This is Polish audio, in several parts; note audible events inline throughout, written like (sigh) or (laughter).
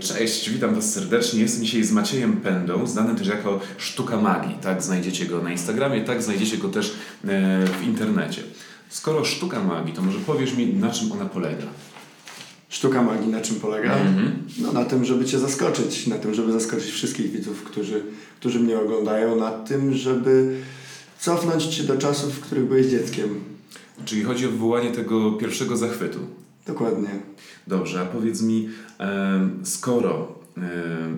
Cześć, witam Was serdecznie. Jestem dzisiaj z Maciejem Pędą, znanym też jako Sztuka Magii. Tak znajdziecie go na Instagramie, tak znajdziecie go też e, w internecie. Skoro Sztuka Magii, to może powiesz mi, na czym ona polega? Sztuka magii na czym polega? Mhm. No na tym, żeby Cię zaskoczyć, na tym, żeby zaskoczyć wszystkich widzów, którzy, którzy mnie oglądają, na tym, żeby cofnąć Cię do czasów, w których byłeś dzieckiem. Czyli chodzi o wywołanie tego pierwszego zachwytu. Dokładnie. Dobrze, a powiedz mi, skoro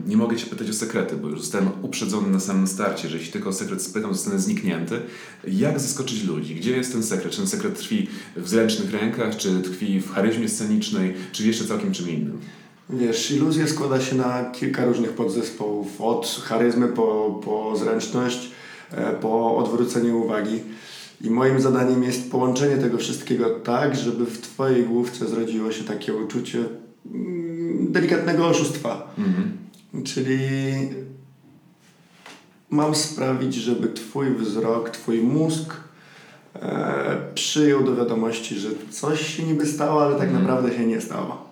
nie mogę Cię pytać o sekrety, bo już zostałem uprzedzony na samym starcie, że jeśli tylko o sekret spytam, zostanę zniknięty. Jak zaskoczyć ludzi? Gdzie jest ten sekret? Czy ten sekret tkwi w zręcznych rękach, czy tkwi w charyzmie scenicznej, czy jeszcze całkiem czym innym? Wiesz, iluzja składa się na kilka różnych podzespołów. Od charyzmy po, po zręczność, e, po odwrócenie uwagi. I moim zadaniem jest połączenie tego wszystkiego tak, żeby w Twojej główce zrodziło się takie uczucie mm, delikatnego oszustwa. Mhm. Czyli mam sprawić, żeby Twój wzrok, Twój mózg e, przyjął do wiadomości, że coś się niby stało, ale tak Mhm. naprawdę się nie stało.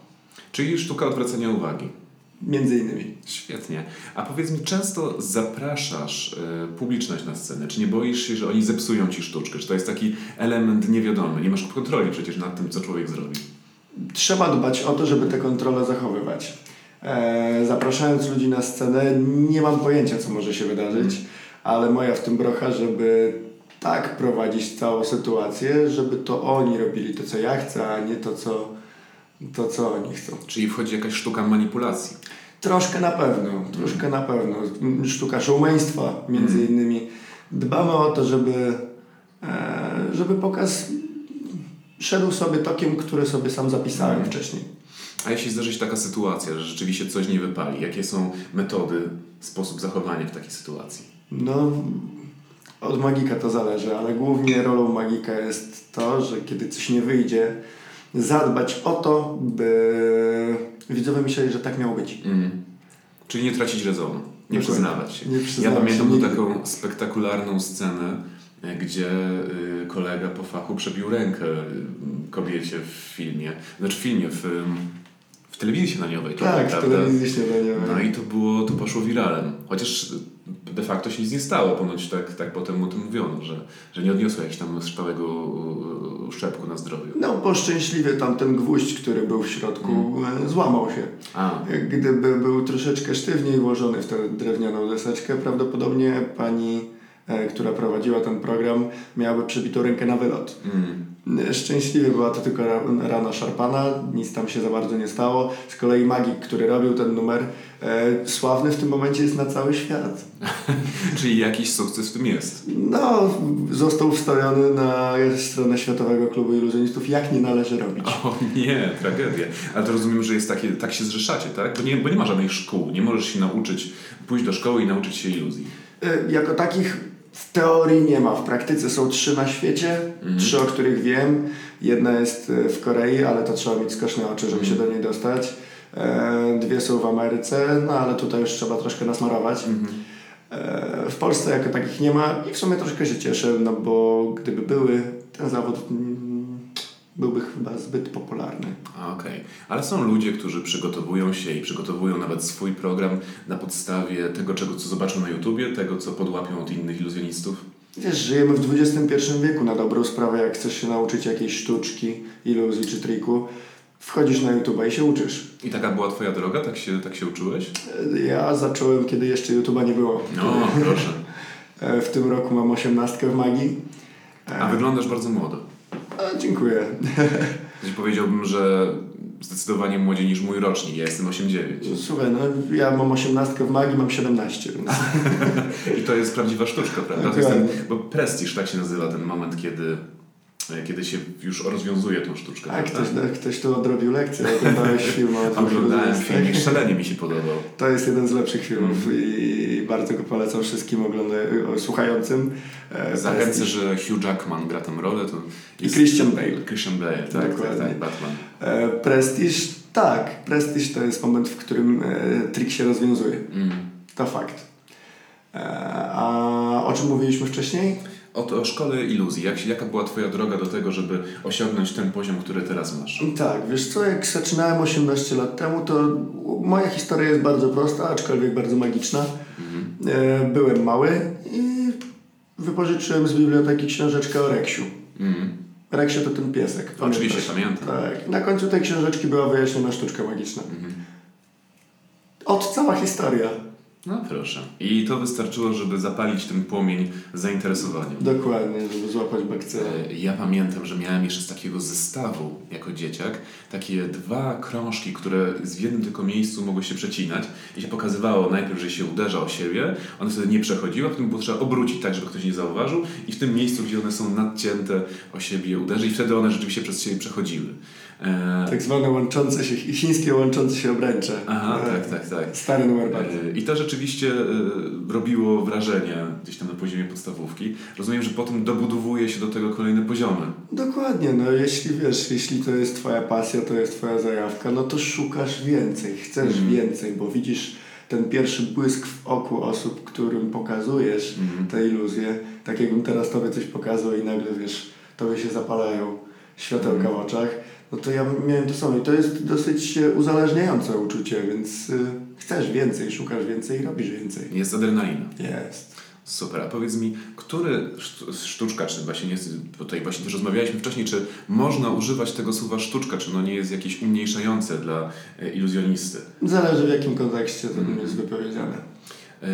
Czyli sztuka odwracania uwagi. Między innymi. Świetnie. A powiedz mi, często zapraszasz e, publiczność na scenę? Czy nie boisz się, że oni zepsują ci sztuczkę? Czy to jest taki element niewiadomy? Nie masz kontroli przecież nad tym, co człowiek zrobi. Trzeba dbać o to, żeby tę kontrolę zachowywać. E, zapraszając ludzi na scenę, nie mam pojęcia, co może się wydarzyć, ale moja w tym brocha, żeby tak prowadzić całą sytuację, żeby to oni robili to, co ja chcę, a nie to, co, to, co oni chcą. Czyli wchodzi jakaś sztuka manipulacji. Troszkę na pewno, troszkę na pewno. Sztuka showmeństwa między innymi. Dbamy o to, żeby, e, żeby pokaz szedł sobie tokiem, który sobie sam zapisałem wcześniej. A jeśli zdarzy się taka sytuacja, że rzeczywiście coś nie wypali, jakie są metody, sposób zachowania w takiej sytuacji? No, od magika to zależy, ale głównie rolą magika jest to, że kiedy coś nie wyjdzie, zadbać o to, by widzowie myśleli, że tak miało być. Mhm. Czyli nie tracić rezonu, nie Dokładnie. przyznawać się. Nie Ja pamiętam nigdy. taką spektakularną scenę, e, gdzie y, kolega po fachu przebił rękę y, kobiecie w filmie, znaczy w filmie, w, w telewizji śniadaniowej. to Tak, w telewizji śniadaniowej. No i to było, to poszło wiralem. Chociaż de facto się nic nie stało, ponoć tak, tak potem o tym mówiono, że, że nie odniosło jakiegoś tam stałego uszczerbku na zdrowiu. No, bo szczęśliwie tamten gwóźdź, który był w środku, e, złamał się. A, Gdyby był troszeczkę sztywniej włożony w tę drewnianą deseczkę, prawdopodobnie pani, e, która prowadziła ten program, miałaby przebitą rękę na wylot. mm, Szczęśliwie była to tylko ra- rana szarpana, nic tam się za bardzo nie stało. Z kolei magik, który robił ten numer, e, sławny w tym momencie jest na cały świat. (laughs) czyli jakiś sukces w tym jest. No, został wstawiony na stronę Światowego Klubu Iluzjonistów, jak nie należy robić. O nie, tragedia. Ale to rozumiem, że jest takie, tak się zrzeszacie, tak? Bo nie, bo nie ma żadnych szkół, nie możesz się nauczyć, pójść do szkoły i nauczyć się iluzji. E, Jako takich w teorii nie ma. W praktyce są trzy na świecie, trzy o których wiem. Jedna jest e, w Korei, ale to trzeba mieć skoczne oczy, żeby się do niej dostać. E, Dwie są w Ameryce, no ale tutaj już trzeba troszkę nasmarować. E, W Polsce jako takich nie ma i w sumie troszkę się cieszę, no bo gdyby były, ten zawód mm, byłby chyba zbyt popularny. Okej, ale są ludzie, którzy przygotowują się i przygotowują nawet swój program na podstawie tego, czego, co zobaczą na YouTubie, tego, co podłapią od innych iluzjonistów. Wiesz, żyjemy w XXI wieku na dobrą sprawę, jak chcesz się nauczyć jakiejś sztuczki, iluzji czy triku, wchodzisz na YouTube i się uczysz. I taka była twoja droga? Tak się, tak się uczyłeś? E, Ja zacząłem, kiedy jeszcze YouTube'a nie było. No, proszę. (laughs) E, W tym roku mam osiemnastkę w magii. A wyglądasz bardzo młodo. A, dziękuję. (laughs) Gdzieś powiedziałbym, że zdecydowanie młodziej niż mój rocznik. Ja jestem 8-9. Słuchaj, no ja mam osiemnastkę w magii, mam 17, więc (laughs) I to jest prawdziwa sztuczka, prawda? To jest ten, Dokładnie. bo prestiż, tak się nazywa ten moment, kiedy, kiedy się już rozwiązuje tą sztuczkę. prawda? ktoś, no, ktoś tu odrobił lekcję, oglądałeś (laughs) film o Oglądałem film i szalenie mi się podobał. To jest jeden z lepszych filmów i bardzo go polecam wszystkim ogląda- słuchającym. E, Zachęcę, że Hugh Jackman gra tę rolę. To I Christian Bale. Christian Bale, tak, tak, Dokładnie. tak, Batman. E, Prestiż, tak. Prestiż to jest moment, w którym e, trik się rozwiązuje. Mm. To fakt. E, a o czym mówiliśmy wcześniej? O, to- o szkole iluzji. Jak, jaka była Twoja droga do tego, żeby osiągnąć ten poziom, który teraz masz? Tak, wiesz co, jak zaczynałem 18 lat temu, to moja historia jest bardzo prosta, aczkolwiek bardzo magiczna. Mhm. E, byłem mały i wypożyczyłem z biblioteki książeczkę o Reksiu. Mhm. Reksio to ten piesek. Oczywiście, pamiętam. Tak. Na końcu tej książeczki była wyjaśniona sztuczka magiczna. Mhm. Od cała historia. No proszę. I to wystarczyło, żeby zapalić ten płomień zainteresowania. Dokładnie, żeby złapać bakcylę. E, Ja pamiętam, że miałem jeszcze z takiego zestawu jako dzieciak takie dwa krążki, które w jednym tylko miejscu mogły się przecinać i się pokazywało najpierw, że się uderza o siebie, one wtedy nie przechodziły, a potem było trzeba obrócić tak, żeby ktoś nie zauważył i w tym miejscu, gdzie one są nadcięte o siebie uderzy i wtedy one rzeczywiście przez siebie przechodziły. E, Tak zwane łączące się, chińskie łączące się obręcze. Aha, E, tak, tak, tak. Stary numer bardzo. E, I to rzeczywiście robiło wrażenie gdzieś tam na poziomie podstawówki. Rozumiem, że potem dobudowuje się do tego kolejne poziomy. Dokładnie, no jeśli wiesz, jeśli to jest twoja pasja, to jest twoja zajawka, no to szukasz więcej, chcesz Mhm. więcej, bo widzisz ten pierwszy błysk w oku osób, którym pokazujesz Mhm. te iluzje, tak jakbym teraz tobie coś pokazał i nagle wiesz, tobie się zapalają światełka Mhm. w oczach, no to ja miałem to samo i to jest dosyć e, uzależniające uczucie, więc y, chcesz więcej, szukasz więcej i robisz więcej. Jest adrenalina. Jest. Super, a powiedz mi, który sztu- sztuczka, czy właśnie nie, tutaj właśnie też rozmawialiśmy wcześniej, czy można używać tego słowa sztuczka, czy ono nie jest jakieś umniejszające dla e, iluzjonisty? Zależy w jakim kontekście to Mhm. jest wypowiedziane. E,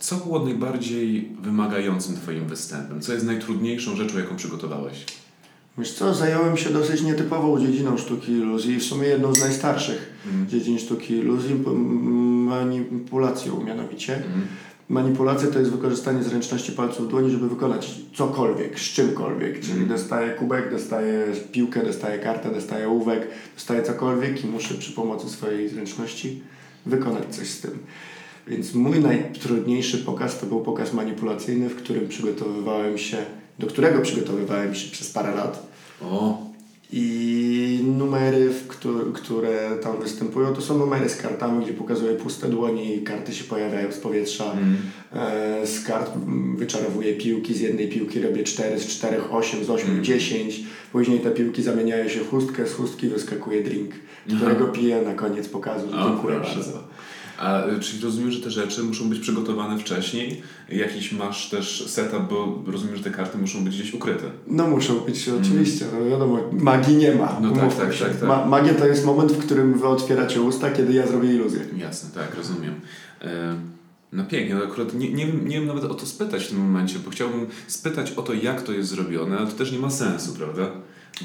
Co było najbardziej wymagającym Twoim występem? Co jest najtrudniejszą rzeczą, jaką przygotowałeś? Wiesz co, zająłem się dosyć nietypową dziedziną sztuki iluzji, w sumie jedną z najstarszych Mhm. dziedzin sztuki iluzji, manipulacją mianowicie. Mhm. Manipulacja to jest wykorzystanie zręczności palców dłoni, żeby wykonać cokolwiek, z czymkolwiek, czyli Mhm. dostaję kubek, dostaję piłkę, dostaję kartę, dostaję ołówek, dostaję cokolwiek i muszę przy pomocy swojej zręczności wykonać coś z tym. Więc mój najtrudniejszy pokaz to był pokaz manipulacyjny, w którym przygotowywałem się, do którego przygotowywałem się przez parę lat. O, I numery, któ- które tam występują, to są numery z kartami, gdzie pokazuję puste dłonie i karty się pojawiają z powietrza. Mhm. E, z kart mm, wyczarowuję piłki, z jednej piłki robię 4, z 4 8, z 8 Mhm. 10. Później te piłki zamieniają się w chustkę, z chustki wyskakuje drink, Aha. którego piję na koniec pokazu. Dziękuję bardzo. A y, czyli rozumiem, że te rzeczy muszą być przygotowane wcześniej? Jakiś masz też setup, bo rozumiem, że te karty muszą być gdzieś ukryte. No muszą być oczywiście, no wiadomo, magii nie ma. No tak, tak, tak, tak. Ma- magia to jest moment, w którym wy otwieracie usta, kiedy ja zrobię iluzję. Jasne, tak, rozumiem. E, No pięknie, no akurat nie, nie, nie wiem nawet o to spytać w tym momencie, bo chciałbym spytać o to, jak to jest zrobione, ale to też nie ma sensu, prawda?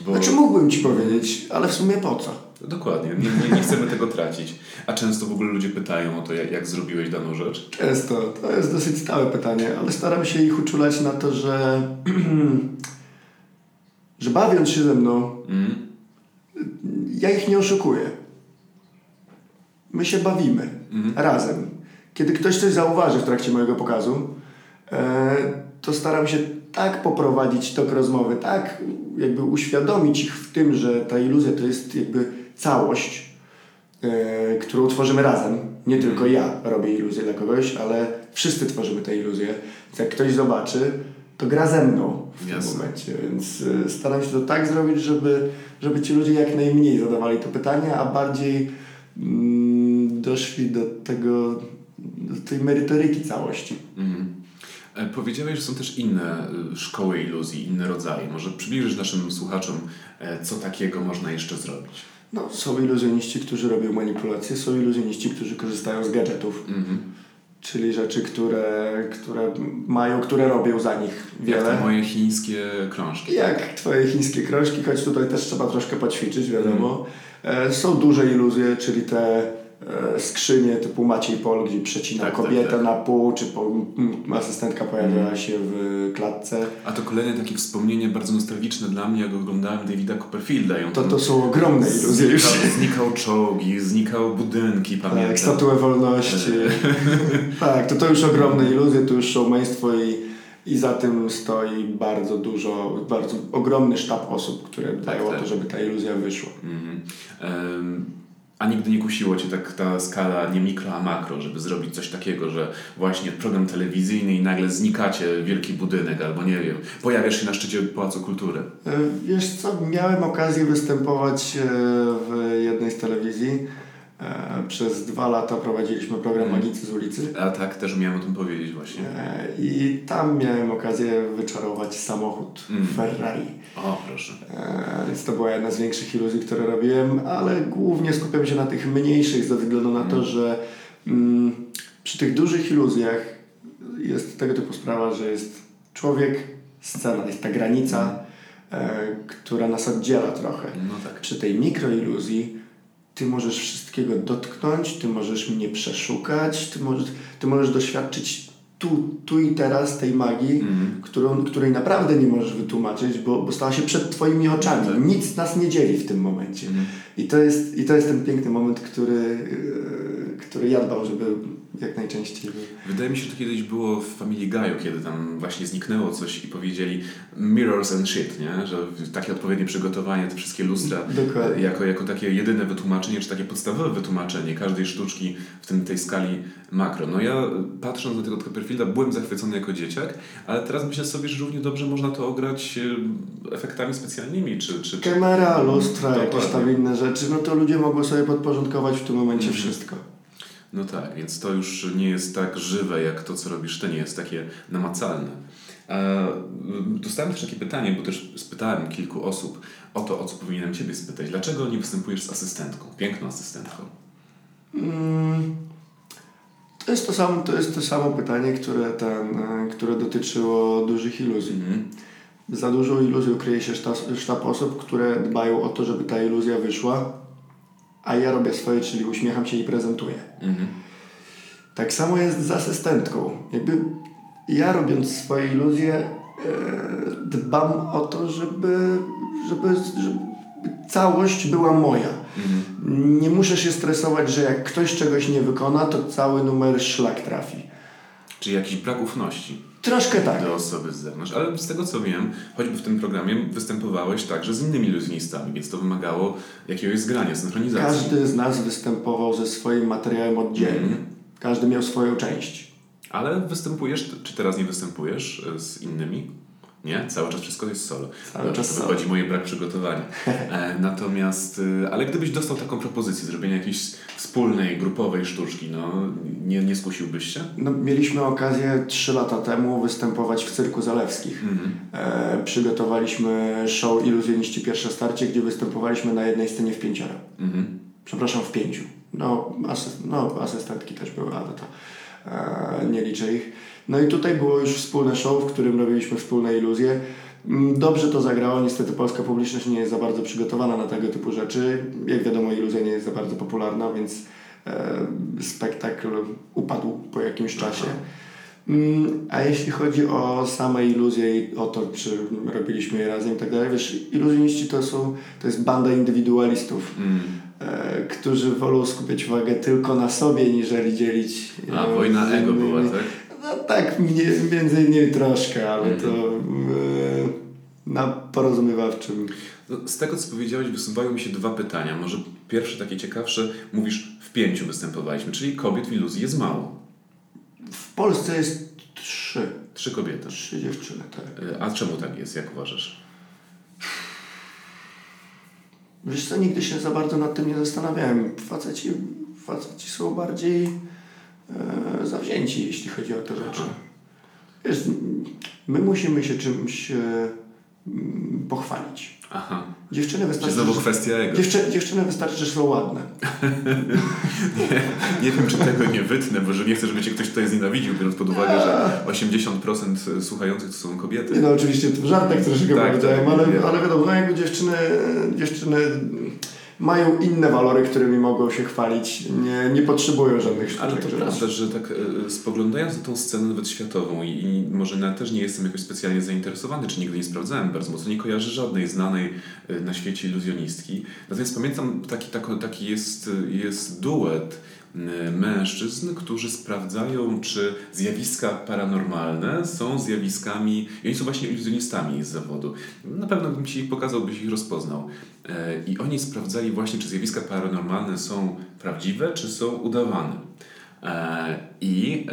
Bo... Znaczy mógłbym Ci powiedzieć, ale w sumie po co? Dokładnie, nie, nie, nie chcemy tego tracić. A często w ogóle ludzie pytają o to, jak, jak zrobiłeś daną rzecz. Często. To jest dosyć stałe pytanie, ale staram się ich uczulać na to, że, (clears throat) że bawiąc się ze mną, Mm? ja ich nie oszukuję. My się bawimy Mhm. razem. Kiedy ktoś coś zauważy w trakcie mojego pokazu, e, to staram się tak poprowadzić tok rozmowy, tak jakby uświadomić ich w tym, że ta iluzja to jest jakby całość, e, którą tworzymy razem. Nie tylko ja robię iluzję dla kogoś, ale wszyscy tworzymy tę iluzję. Więc jak ktoś zobaczy, to gra ze mną w Jasne. tym momencie. Więc e, staram się to tak zrobić, żeby, żeby ci ludzie jak najmniej zadawali to pytanie, a bardziej mm, doszli do tego, do tej merytoryki całości. Mhm. E, Powiedziałeś, że są też inne y, szkoły iluzji, inne rodzaje. Może przybliżysz naszym słuchaczom, e, co takiego można jeszcze zrobić? No, są iluzjoniści, którzy robią manipulacje, są iluzjoniści, którzy korzystają z gadżetów, Mhm. czyli rzeczy, które, które mają, które robią za nich Jak wiele. te moje chińskie krążki. Jak twoje chińskie krążki, choć tutaj też trzeba troszkę poćwiczyć, wiadomo. Mhm. E, są duże iluzje, czyli te skrzynie typu Maciej Pol, gdzie przecina Tak, tak, kobietę tak. na pół, czy po, asystentka pojawiała się w klatce. A to kolejne takie wspomnienie bardzo nostalgiczne dla mnie, jak oglądałem Davida Copperfielda. To, to są ogromne iluzje już. Znikał, czołgi, znikały budynki, pamiętam. Tak, statuę wolności. (laughs) tak, to to już ogromne iluzje, to już szałmeństwo i, i za tym stoi bardzo dużo, bardzo ogromny sztab osób, które tak. o to, żeby ta iluzja wyszła. Mhm. Em, A nigdy nie kusiło Cię tak ta skala nie mikro, a makro, żeby zrobić coś takiego, że właśnie program telewizyjny i nagle znikacie wielki budynek, albo nie wiem, pojawiasz się na szczycie Pałacu Kultury. E, Wiesz co, miałem okazję występować e, w jednej z telewizji. E, przez dwa lata prowadziliśmy program Mhm. Magicy z ulicy. A tak, też miałem o tym powiedzieć właśnie. E, I tam miałem okazję wyczarować samochód Mm. Ferrari. O, proszę. E, Więc to była jedna z większych iluzji, które robiłem, ale głównie skupiam się na tych mniejszych ze względu na to, Mm. że mm, przy tych dużych iluzjach jest tego typu sprawa, że jest człowiek, scena, jest ta granica, e, która nas oddziela trochę. No tak. Przy tej mikroiluzji ty możesz wszystkiego dotknąć, ty możesz mnie przeszukać, ty możesz, ty możesz doświadczyć tu, tu i teraz tej magii, Mhm. którą, której naprawdę nie możesz wytłumaczyć, bo, bo stała się przed twoimi oczami. Tak. Nic nas nie dzieli w tym momencie. Mhm. I, to jest, I to jest ten piękny moment, który, yy, który ja dbam, żeby jak najczęściej. Wydaje mi się, że to kiedyś było w Family Guy'u, kiedy tam właśnie zniknęło coś i powiedzieli mirrors and shit, nie? Że takie odpowiednie przygotowanie, te wszystkie lustra Dokładnie. jako, jako takie jedyne wytłumaczenie, czy takie podstawowe wytłumaczenie każdej sztuczki w tym, tej skali makro. No ja patrząc na tego Copperfielda byłem zachwycony jako dzieciak, ale teraz myślę sobie, że równie dobrze można to ograć e, efektami specjalnymi, czy... czy, czy... Kamera, lustra, jakieś tam inne rzeczy, no to ludzie mogą sobie podporządkować w tym momencie Mhm. wszystko. No tak, więc to już nie jest tak żywe, jak to, co robisz ty, nie jest takie namacalne. Dostałem też takie pytanie, bo też spytałem kilku osób o to, o co powinienem Ciebie spytać. Dlaczego nie występujesz z asystentką, piękną asystentką? Mm, To jest to samo, to jest to samo pytanie, które, ten, e, które dotyczyło dużych iluzji. Mhm. Za dużą iluzją kryje się sztab, sztab osób, które dbają o to, żeby ta iluzja wyszła, a ja robię swoje, czyli uśmiecham się i prezentuję. Mhm. Tak samo jest z asystentką. Jakby ja robiąc swoje iluzje e, dbam o to, żeby, żeby, żeby całość była moja. Mhm. Nie muszę się stresować, że jak ktoś czegoś nie wykona, to cały numer szlak trafi. Czyli jakiś brak ufności Troszkę tak. do osoby z zewnątrz. Ale z tego co wiem, choćby w tym programie występowałeś także z innymi iluzjonistami, więc to wymagało jakiegoś zgrania, synchronizacji. Każdy z nas występował ze swoim materiałem oddzielnie. Mhm. Każdy miał swoją część. Ale występujesz, czy teraz nie występujesz e, z innymi? Nie? Cały czas wszystko jest solo. Cały czas to solo. wychodzi moje brak przygotowania. E, natomiast, e, ale gdybyś dostał taką propozycję zrobienia jakiejś wspólnej, grupowej sztuczki, no nie, nie skusiłbyś się? No, mieliśmy okazję trzy lata temu występować w Cyrku Zalewskich. Mhm. E, przygotowaliśmy show Iluzjoniści Pierwsze Starcie, gdzie występowaliśmy na jednej scenie w pięcioro. Mhm. Przepraszam, w pięciu. No, asyst, no asystentki też były, ale to nie liczę ich. No i tutaj było już wspólne show, w którym robiliśmy wspólne iluzje. Mm, Dobrze to zagrało, niestety polska publiczność nie jest za bardzo przygotowana na tego typu rzeczy. Jak wiadomo, iluzja nie jest za bardzo popularna, więc e, spektakl upadł po jakimś czasie. Mm, A jeśli chodzi o same iluzje i o to, czy robiliśmy je razem i tak dalej, wiesz, iluzjoniści to są, to jest banda indywidualistów, Mm. E, którzy wolą skupiać uwagę tylko na sobie, niżeli dzielić. A e, wojna z ego była, tak? No tak, mnie, między innymi troszkę, ale Mhm. to e, na porozumiewawczym. No, z tego, co powiedziałeś, wysuwają mi się dwa pytania. Może pierwsze, takie ciekawsze. Mówisz, w pięciu występowaliśmy, czyli kobiet w iluzji jest mało. W Polsce jest trzy. Trzy kobiety. Trzy dziewczyny, tak. E, A czemu tak jest, jak uważasz? Wiesz co, nigdy się za bardzo nad tym nie zastanawiałem. Faceci, faceci są bardziej e, zawzięci, jeśli chodzi o te rzeczy. Wiesz, my musimy się czymś e, pochwalić. Aha. Dziewczyny Czy wystarczy, znowu kwestia ego? dziewczy, dziewczyny wystarczy, że są ładne. (laughs) Nie, nie wiem, czy tego nie wytnę, bo że nie chcę, żeby cię ktoś tutaj znienawidził, biorąc pod uwagę, że 80% słuchających to są kobiety. Nie no, oczywiście w żartach troszeczkę Tak, powiedziałem, tak, ale, ale wiadomo, no jakby dziewczyny, dziewczyny mają inne walory, którymi mogą się chwalić. Nie, nie potrzebują żadnych sztuczek. Ale to prawda, że tak e, spoglądając na tą scenę nawet światową i, i może na, też nie jestem jakoś specjalnie zainteresowany, czy nigdy nie sprawdzałem bardzo mocno, nie kojarzę żadnej znanej e, na świecie iluzjonistki. Natomiast pamiętam taki, taki, jest, jest duet mężczyzn, którzy sprawdzają, czy zjawiska paranormalne są zjawiskami, i oni są właśnie iluzjonistami z zawodu. Na pewno bym Ci ich pokazał, byś ich rozpoznał. E, I oni sprawdzali właśnie, czy zjawiska paranormalne są prawdziwe, czy są udawane. E, I,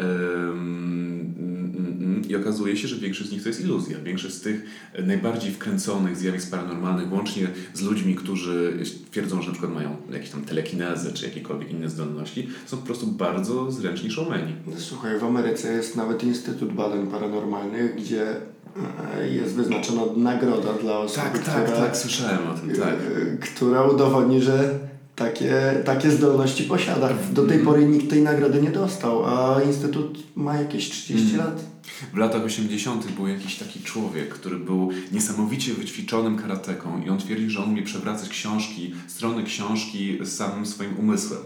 I okazuje się, że większość z nich to jest iluzja. Większość z tych najbardziej wkręconych zjawisk paranormalnych, łącznie z ludźmi, którzy twierdzą, że na przykład mają jakieś tam telekinezę czy jakiekolwiek inne zdolności, są po prostu bardzo zręczni showmeni. Słuchaj, w Ameryce jest nawet Instytut Badań Paranormalnych, gdzie e, jest wyznaczona nagroda dla osoby, tak, tak, która, tak, słyszałem o tym, tak. E, która udowodni, że takie, takie zdolności posiada. Do tej mm. pory nikt tej nagrody nie dostał, a Instytut ma jakieś 30 mm. lat. W latach 80. był jakiś taki człowiek, który był niesamowicie wyćwiczonym karateką i on twierdził, że on umie przewracać książki, strony książki z samym swoim umysłem.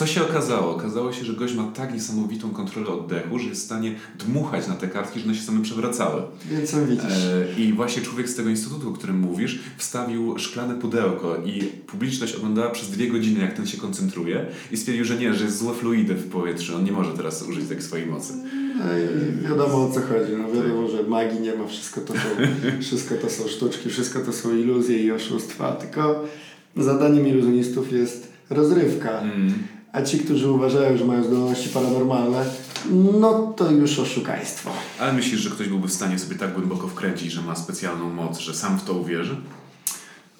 Co się okazało? Okazało się, że gość ma tak niesamowitą kontrolę oddechu, że jest w stanie dmuchać na te kartki, że one się same przewracały. Więc co widzisz. E, I właśnie człowiek z tego instytutu, o którym mówisz, wstawił szklane pudełko i publiczność oglądała przez dwie godziny, jak ten się koncentruje i stwierdził, że nie, że jest złe fluidy w powietrzu, on nie może teraz użyć takiej swojej mocy. No i wiadomo o co chodzi. No wiadomo, że magii nie ma, wszystko to, są, (laughs) wszystko to są sztuczki, wszystko to są iluzje i oszustwa, tylko zadaniem iluzjonistów jest rozrywka. Mm. A ci, którzy uważają, że mają zdolności paranormalne, no to już oszukaństwo. Ale myślisz, że ktoś byłby w stanie sobie tak głęboko wkręcić, że ma specjalną moc, że sam w to uwierzy?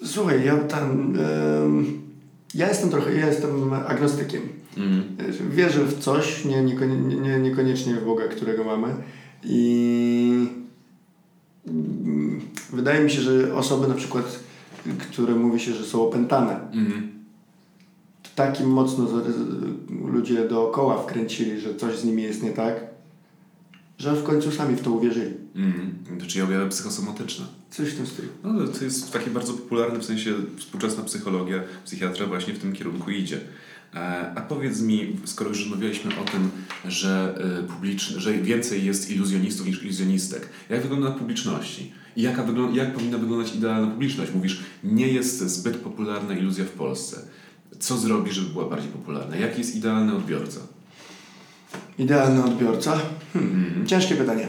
Słuchaj, ja tam... Yy, ja jestem trochę... Ja jestem agnostykiem. Mm. Wierzę w coś, nie, nie, nie, niekoniecznie w Boga, którego mamy. I mm, wydaje mi się, że osoby na przykład, które mówi się, że są opętane, mm takim mocno ludzie dookoła wkręcili, że coś z nimi jest nie tak, że w końcu sami w to uwierzyli. Mm, czyli objawy psychosomatyczne. Coś w tym stylu. No, to jest takie bardzo popularne, w sensie współczesna psychologia, psychiatra właśnie w tym kierunku idzie. E, a powiedz mi, skoro już rozmawialiśmy o tym, że, e, publiczny, że więcej jest iluzjonistów niż iluzjonistek, jak wygląda na publiczności? I jaka wygląda, jak powinna wyglądać idealna publiczność? Mówisz, nie jest zbyt popularna iluzja w Polsce co zrobi, żeby była bardziej popularna? Jaki jest idealny odbiorca? Idealny odbiorca? Hmm. Mm. Ciężkie pytanie.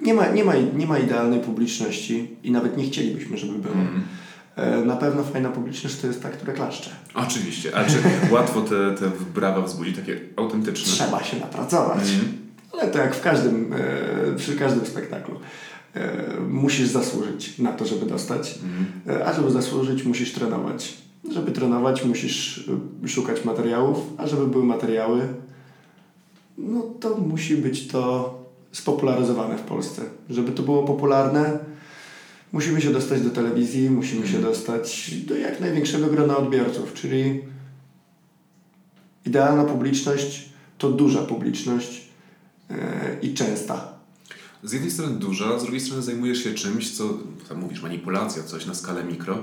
Nie ma, nie, ma, nie ma idealnej publiczności i nawet nie chcielibyśmy, żeby było. Mm. Na pewno fajna publiczność to jest ta, która klaszcze. Oczywiście. A czy łatwo te, te brawa wzbudzi, takie autentyczne? Trzeba się napracować. Mm. Ale to jak w każdym, e, przy każdym spektaklu. E, musisz zasłużyć na to, żeby dostać. Mm. A żeby zasłużyć, musisz trenować żeby trenować, musisz y, szukać materiałów, a żeby były materiały, no to musi być to spopularyzowane w Polsce. Żeby to było popularne, musimy się dostać do telewizji, musimy się mhm. dostać do jak największego grona odbiorców, czyli idealna publiczność to duża publiczność yy, i częsta. Z jednej strony duża, z drugiej strony zajmujesz się czymś, co tam mówisz, manipulacja, coś na skalę mikro,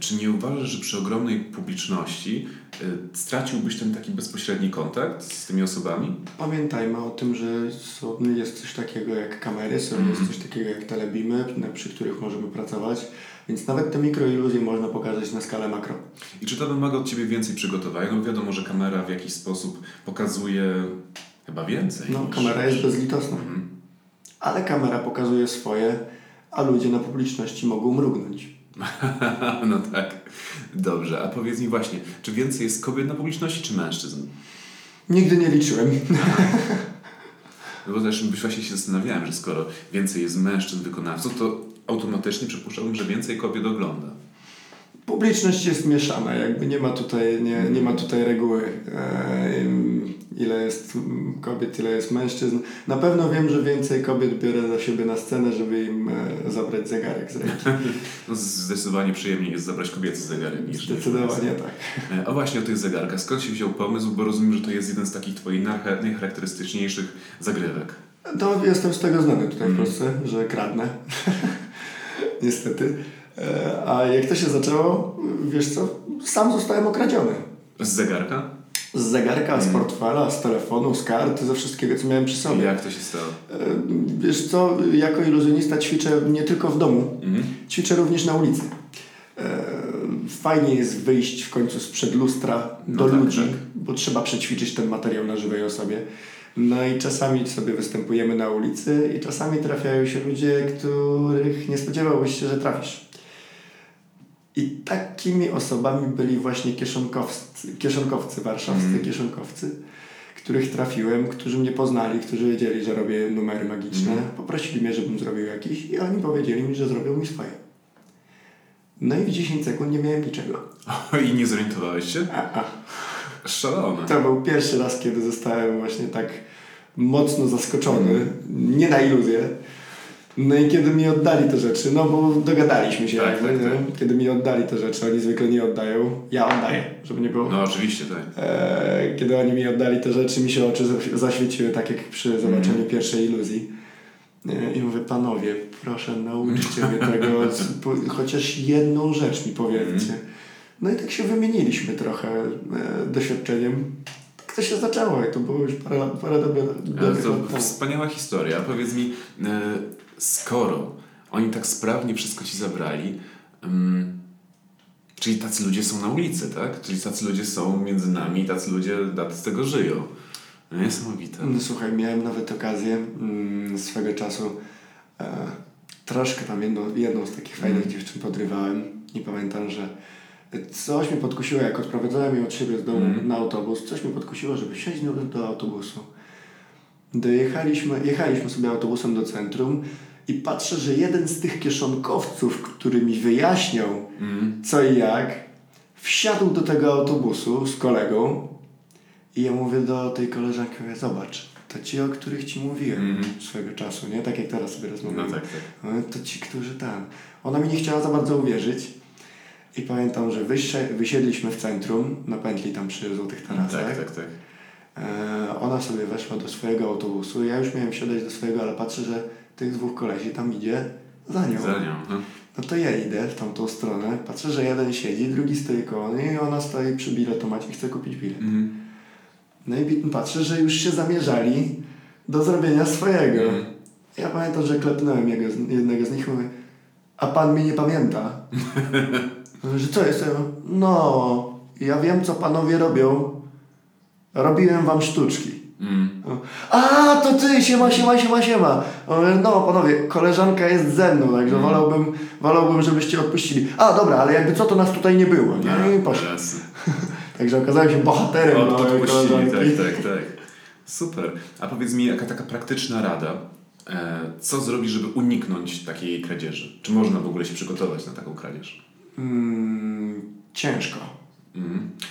czy nie uważasz, że przy ogromnej publiczności y, straciłbyś ten taki bezpośredni kontakt z tymi osobami? Pamiętajmy o tym, że są, jest coś takiego jak kamery, są, mm. jest coś takiego jak telebimy, przy których możemy pracować. Więc nawet te mikroiluzje można pokazać na skalę makro. I czy to wymaga od Ciebie więcej przygotowania? No wiadomo, że kamera w jakiś sposób pokazuje chyba więcej. No, kamera jest bezlitosna. Mm. Ale kamera pokazuje swoje, a ludzie na publiczności mogą mrugnąć. (laughs) no tak. Dobrze, a powiedz mi właśnie, czy więcej jest kobiet na publiczności, czy mężczyzn? Nigdy nie liczyłem. (laughs) no bo też właśnie się zastanawiałem, że skoro więcej jest mężczyzn wykonawców, to automatycznie przypuszczałbym, że więcej kobiet ogląda. Publiczność jest mieszana, jakby nie ma tutaj, nie, nie ma tutaj reguły. E, ile jest kobiet, ile jest mężczyzn. Na pewno wiem, że więcej kobiet biorę za siebie na scenę, żeby im e, zabrać zegarek z ręki. (laughs) No zdecydowanie przyjemniej jest zabrać kobiecy zegarek niż Zdecydowanie tak. E, a właśnie o tych zegarkach. Skąd się wziął pomysł? Bo rozumiem, że to jest jeden z takich twoich najcharakterystyczniejszych zagrywek. To jestem z tego znany tutaj mm. w Polsce, że kradnę. (laughs) Niestety. E, a jak to się zaczęło, wiesz co, sam zostałem okradziony. Z zegarka? z zegarka, z mm. portfela, z telefonu, z karty, ze wszystkiego, co miałem przy sobie. Jak to się stało? E, wiesz co, jako iluzjonista ćwiczę nie tylko w domu, mm. ćwiczę również na ulicy. E, fajnie jest wyjść w końcu sprzed lustra no do tak, ludzi, tak. bo trzeba przećwiczyć ten materiał na żywej osobie. No i czasami sobie występujemy na ulicy i czasami trafiają się ludzie, których nie spodziewałbyś się, że trafisz. I takimi osobami byli właśnie kieszonkowcy, kieszonkowcy warszawscy, Mm. kieszonkowcy, których trafiłem, którzy mnie poznali, którzy wiedzieli, że robię numery magiczne. Mm. Poprosili mnie, żebym zrobił jakiś i oni powiedzieli mi, że zrobią mi swoje. No i w 10 sekund nie miałem niczego. (laughs) I nie zorientowałeś się? A, a. Szalone. To był pierwszy raz, kiedy zostałem właśnie tak mocno zaskoczony, nie na iluzję. No i kiedy mi oddali te rzeczy, no bo dogadaliśmy się, Tak, jakby, tak, tak. kiedy mi oddali te rzeczy, oni zwykle nie oddają, ja oddaję, żeby nie było. No oczywiście, tak. E, kiedy oni mi oddali te rzeczy, mi się oczy zaś- zaświeciły, tak jak przy zobaczeniu Mhm. pierwszej iluzji. E, I mówię, panowie, proszę nauczcie mnie tego, (laughs) chociaż jedną rzecz mi powiedzcie. Mhm. No i tak się wymieniliśmy trochę e, doświadczeniem. Tak to się zaczęło i to było już parę parę dobrych, Ale dobrych to lat wspaniała historia. Powiedz mi, e, skoro oni tak sprawnie wszystko ci zabrali, mm, czyli tacy ludzie są na ulicy, tak? Czyli tacy ludzie są między nami, tacy ludzie z tego żyją. No, niesamowite. No, słuchaj, miałem nawet okazję mm, swego czasu e, troszkę tam jedną, jedną z takich fajnych Mm. dziewczyn podrywałem i pamiętam, że coś mnie podkusiło, jak odprowadzałem ją od siebie z domu Mm. na autobus, coś mnie podkusiło, żeby siąść do, do autobusu. Dojechaliśmy, jechaliśmy sobie autobusem do centrum i patrzę, że jeden z tych kieszonkowców, który mi wyjaśniał Mm. co i jak, wsiadł do tego autobusu z kolegą i ja mówię do tej koleżanki, mówię, zobacz, to ci, o których ci mówiłem Mhm. swego czasu, nie? Tak jak teraz sobie No rozmawiamy. tak, tak. No, To ci, którzy tam. Ona mi nie chciała za bardzo uwierzyć i pamiętam, że wyście, wysiedliśmy w centrum, na pętli tam przy Złotych Tarasach. Tak, tak, tak. E, ona sobie weszła do swojego autobusu, ja już miałem siadać do swojego, ale patrzę, że tych dwóch kolesi tam idzie za nią. Za nią. no. No to ja idę w tamtą stronę, patrzę, że jeden siedzi, drugi stoi koło niej i ona stoi przy biletomacie i chce kupić bilet. Mhm. No i patrzę, że już się zamierzali do zrobienia swojego. Mhm. Ja pamiętam, że klepnąłem jego, jednego z nich i mówię, a pan mnie nie pamięta? (laughs) Że co jest? No, ja wiem, co panowie robią. Robiłem wam sztuczki. Mm. A, to ty, siema, siema, siema, siema. No, panowie, koleżanka jest ze mną, także Mm. wolałbym, wolałbym, żebyście odpuścili. A, dobra, ale jakby co, to nas tutaj nie było. Nie? No i jasne. (laughs) Także okazałem się bohaterem Od, małej odpuścili, koleżanki. tak, tak, tak. Super. A powiedz mi, jaka taka praktyczna rada, e, co zrobić, żeby uniknąć takiej kradzieży? Czy można w ogóle się przygotować na taką kradzież? Mm, ciężko.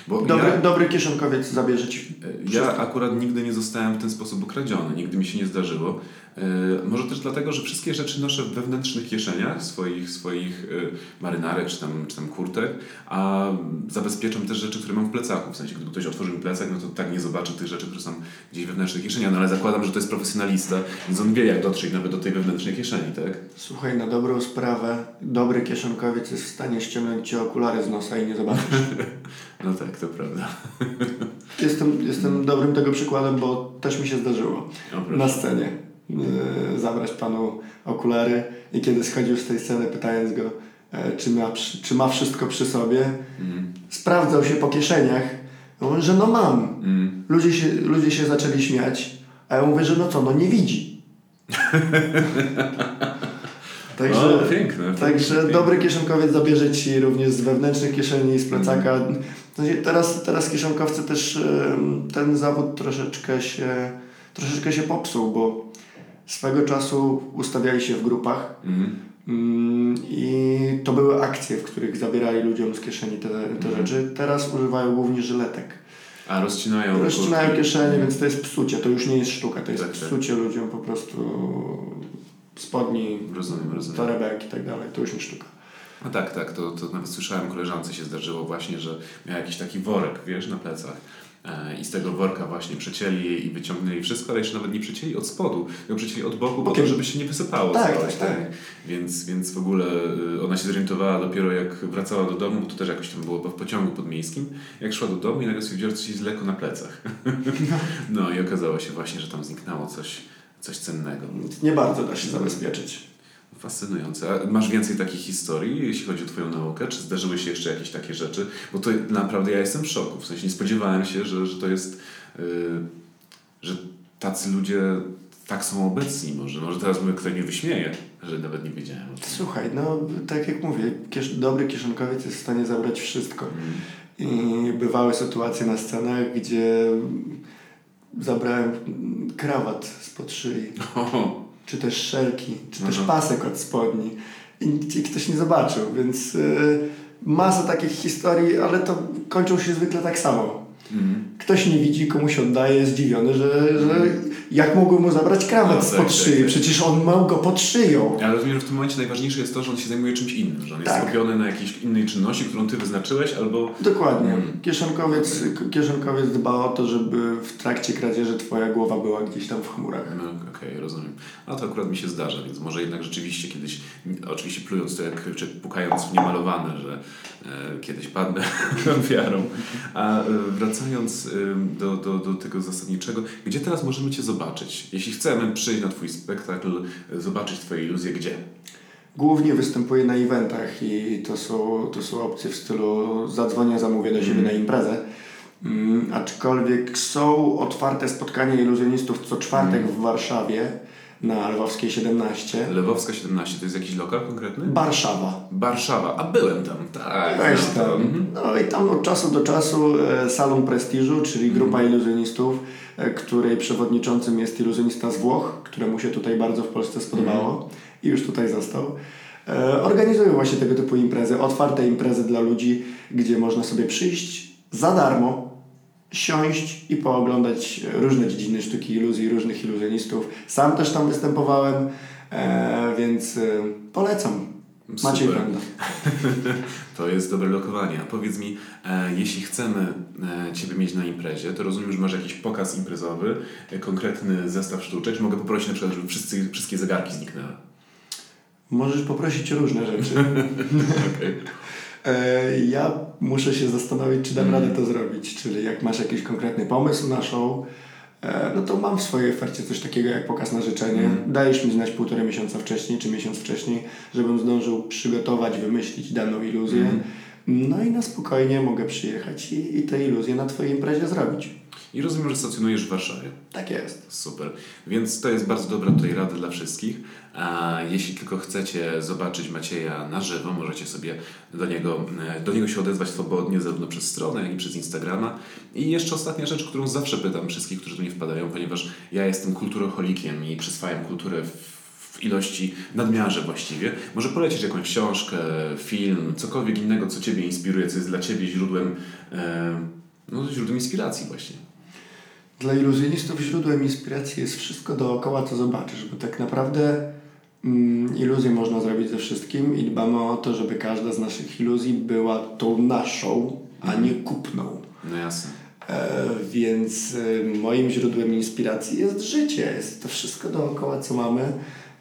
Bo Dobry, ja, dobry kieszonkowiec zabierze ci e, ja akurat nigdy nie zostałem w ten sposób ukradziony, nigdy mi się nie zdarzyło. E, może też dlatego, że wszystkie rzeczy noszę w wewnętrznych kieszeniach swoich, swoich e, marynarek czy tam, czy tam kurtek, a zabezpieczam też rzeczy, które mam w plecaku. W sensie, gdyby ktoś otworzył mi plecak, no to tak nie zobaczy tych rzeczy, które są gdzieś wewnętrznych kieszeniach, no ale zakładam, że to jest profesjonalista, więc on wie, jak dotrzeć nawet do tej wewnętrznej kieszeni, tak? Słuchaj, na dobrą sprawę, dobry kieszonkowiec jest w stanie ściągnąć ci okulary z nosa i nie zobaczysz. (laughs) No tak, to prawda. (laughs) jestem, jestem dobrym tego przykładem, bo też mi się zdarzyło O, na scenie yy, zabrać panu okulary i kiedy schodził z tej sceny, pytając go, e, czy ma, czy ma wszystko przy sobie, Mm, sprawdzał się po kieszeniach, Ja mówię, że no mam. mm. Ludzie się, ludzie się zaczęli śmiać, a ja mówię, że no co, no nie widzi. (laughs) Także, o, piękne. Także piękne. dobry kieszonkowiec zabierze ci również z wewnętrznych kieszeni, z plecaka. Sensie Teraz, teraz kieszonkowcy też ten zawód troszeczkę się, troszeczkę się popsuł, bo swego czasu ustawiali się w grupach Mm. mm, i to były akcje, w których zabierali ludziom z kieszeni te, te rzeczy. Teraz używają głównie żyletek. A rozcinają. Rozcinają kieszenie, więc to jest psucie. To już nie jest sztuka, to jest Tak, tak. psucie ludziom po prostu spodni, Rozumiem, rozumiem. torebek i tak dalej. To już nie sztuka. No tak, tak, to, to nawet słyszałem, koleżance się zdarzyło właśnie, że miała jakiś taki worek, wiesz, na plecach. E, I z tego worka właśnie przecięli jej i wyciągnęli wszystko, ale jeszcze nawet nie przecięli od spodu, tylko przecięli od boku, po Bokiem. to, żeby się nie wysypało Tak, całość. tak, tak. Więc, więc w ogóle y, ona się zorientowała dopiero jak wracała do domu, bo to też jakoś tam było w pociągu podmiejskim, jak szła do domu i nagle stwierdziła, że coś jest lekko na plecach. (laughs) No i okazało się właśnie, że tam zniknęło coś, coś cennego. Nie bardzo da się zabezpieczyć. Fascynujące. A masz więcej takich historii, jeśli chodzi o Twoją naukę? Czy zdarzyły się jeszcze jakieś takie rzeczy? Bo to naprawdę ja jestem w szoku. W sensie nie spodziewałem się, że, że to jest, yy, że tacy ludzie tak są obecni może. Może teraz mówię, ktoś mnie wyśmieje. że nawet nie wiedziałem. Słuchaj, no tak jak mówię, kiesz dobry kieszonkowiec jest w stanie zabrać wszystko. I bywały sytuacje na scenach, gdzie zabrałem krawat spod szyi, (laughs) czy też szelki, czy też Aha. pasek od spodni. I, i ktoś nie zobaczył, więc y, masa takich historii, ale to kończą się zwykle tak samo. mhm. Ktoś nie widzi, komuś oddaje, jest zdziwiony, że, że jak mogły mu zabrać krawat No, spod tak, szyi, tak, tak. przecież on miał go pod szyją. Ale rozumiem, że w tym momencie najważniejsze jest to, że on się zajmuje czymś innym, że on jest Tak. skupiony na jakiejś innej czynności, którą ty wyznaczyłeś, albo... Dokładnie. Mm. Kieszonkowiec, kieszonkowiec dba o to, żeby w trakcie kradzieży twoja głowa była gdzieś tam w chmurach. No, Okej, rozumiem. A to akurat mi się zdarza, więc może jednak rzeczywiście kiedyś, oczywiście plując to jak, czy pukając w niemalowane, że e, kiedyś padnę (laughs) ofiarą. A e, wracając do, do, do tego zasadniczego, gdzie teraz możemy Cię zobaczyć? Jeśli chcemy przyjść na Twój spektakl, zobaczyć Twoje iluzje, gdzie? Głównie występuję na eventach i to są, to są opcje w stylu zadzwonię, zamówię do siebie na imprezę. Mm, aczkolwiek są otwarte spotkania iluzjonistów co czwartek w Warszawie na Lwowskiej 17. Lewowska 17 to jest jakiś lokal konkretny? Warszawa. Warszawa, a byłem tam, tak. Weź no, tam. mhm. No i tam od czasu do czasu e, Salon Prestiżu, czyli grupa iluzjonistów, e, której przewodniczącym jest iluzjonista z Włoch, któremu się tutaj bardzo w Polsce spodobało i już tutaj został. E, Organizują właśnie tego typu imprezy, otwarte imprezy dla ludzi, gdzie można sobie przyjść za darmo, siąść i pooglądać różne dziedziny sztuki iluzji, różnych iluzjonistów. Sam też tam występowałem, e, więc e, polecam. Maciej. Wenda. (laughs) To jest dobre lokowanie. A powiedz mi, e, jeśli chcemy e, Ciebie mieć na imprezie, to rozumiem, że masz jakiś pokaz imprezowy, e, konkretny zestaw sztuczek, czy mogę poprosić na przykład, żeby wszyscy, wszystkie zegarki zniknęły? Możesz poprosić o różne rzeczy. (laughs) E, ja muszę się zastanowić, czy dam radę to zrobić. Czyli jak masz jakiś konkretny pomysł na show, e, no to mam w swojej ofercie coś takiego jak pokaz na życzenie. Dajesz mi znać półtorej miesiąca wcześniej, czy miesiąc wcześniej, żebym zdążył przygotować, wymyślić daną iluzję. No i na spokojnie mogę przyjechać i, i tę iluzję na Twojej imprezie zrobić. I rozumiem, że stacjonujesz w Warszawie. Tak jest. Super. Więc to jest bardzo dobra tutaj rada dla wszystkich. A jeśli tylko chcecie zobaczyć Macieja na żywo, możecie sobie do niego, e, do niego się odezwać swobodnie, zarówno przez stronę, jak i przez Instagrama. I jeszcze ostatnia rzecz, którą zawsze pytam wszystkich, którzy do mnie wpadają, ponieważ ja jestem kulturoholikiem i przyswajam kulturę w w ilości nadmiarze właściwie. Może polecić jakąś książkę, film, cokolwiek innego, co Ciebie inspiruje, co jest dla Ciebie źródłem, e, no, źródłem inspiracji właśnie. Dla iluzjonistów źródłem inspiracji jest wszystko dookoła, co zobaczysz, bo tak naprawdę mm, iluzję można zrobić ze wszystkim i dbamy o to, żeby każda z naszych iluzji była tą naszą, a nie kupną. No jasne. E, więc e, moim źródłem inspiracji jest życie, jest to wszystko dookoła, co mamy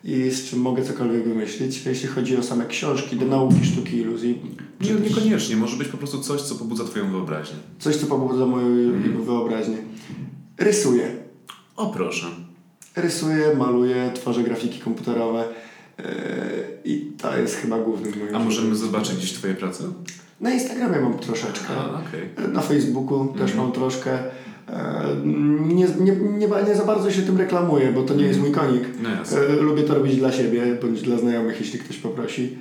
i z czym mogę cokolwiek wymyślić. Jeśli chodzi o same książki do nauki sztuki iluzji, Nie, też niekoniecznie. Może być po prostu coś, co pobudza Twoją wyobraźnię. coś, co pobudza moją Mhm. wyobraźnię. Rysuję. O proszę. Rysuję, maluję, tworzę grafiki komputerowe yy, i to jest chyba głównym moim A możemy zobaczyć gdzieś Twoje prace? Na Instagramie mam troszeczkę. A, okej. Na Facebooku też Mhm. mam troszkę. E, Nie, nie, nie, nie za bardzo się tym reklamuję, bo to nie jest mój konik. No. E, Lubię to robić dla siebie, bądź dla znajomych, jeśli ktoś poprosi.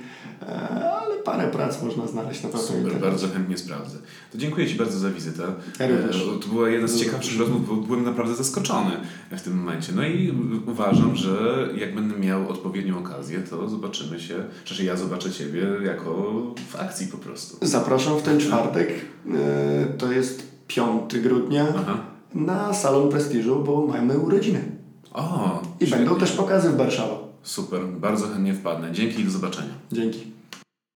Ale parę prac można znaleźć na pewno Super, bardzo chętnie sprawdzę. To dziękuję Ci bardzo za wizytę. Ja. E, To była jedna z ciekawszych rozmów, bo byłem naprawdę zaskoczony w tym momencie. No i uważam, że jak będę miał odpowiednią okazję, to zobaczymy się, czy ja zobaczę Ciebie jako w akcji po prostu. Zapraszam w ten czwartek, e, to jest 5 grudnia, Aha. na Salon Prestiżu, bo mamy urodziny. O, I świetnie. będą też pokazy w Warszawie. Super, bardzo chętnie wpadnę. Dzięki i do zobaczenia. Dzięki.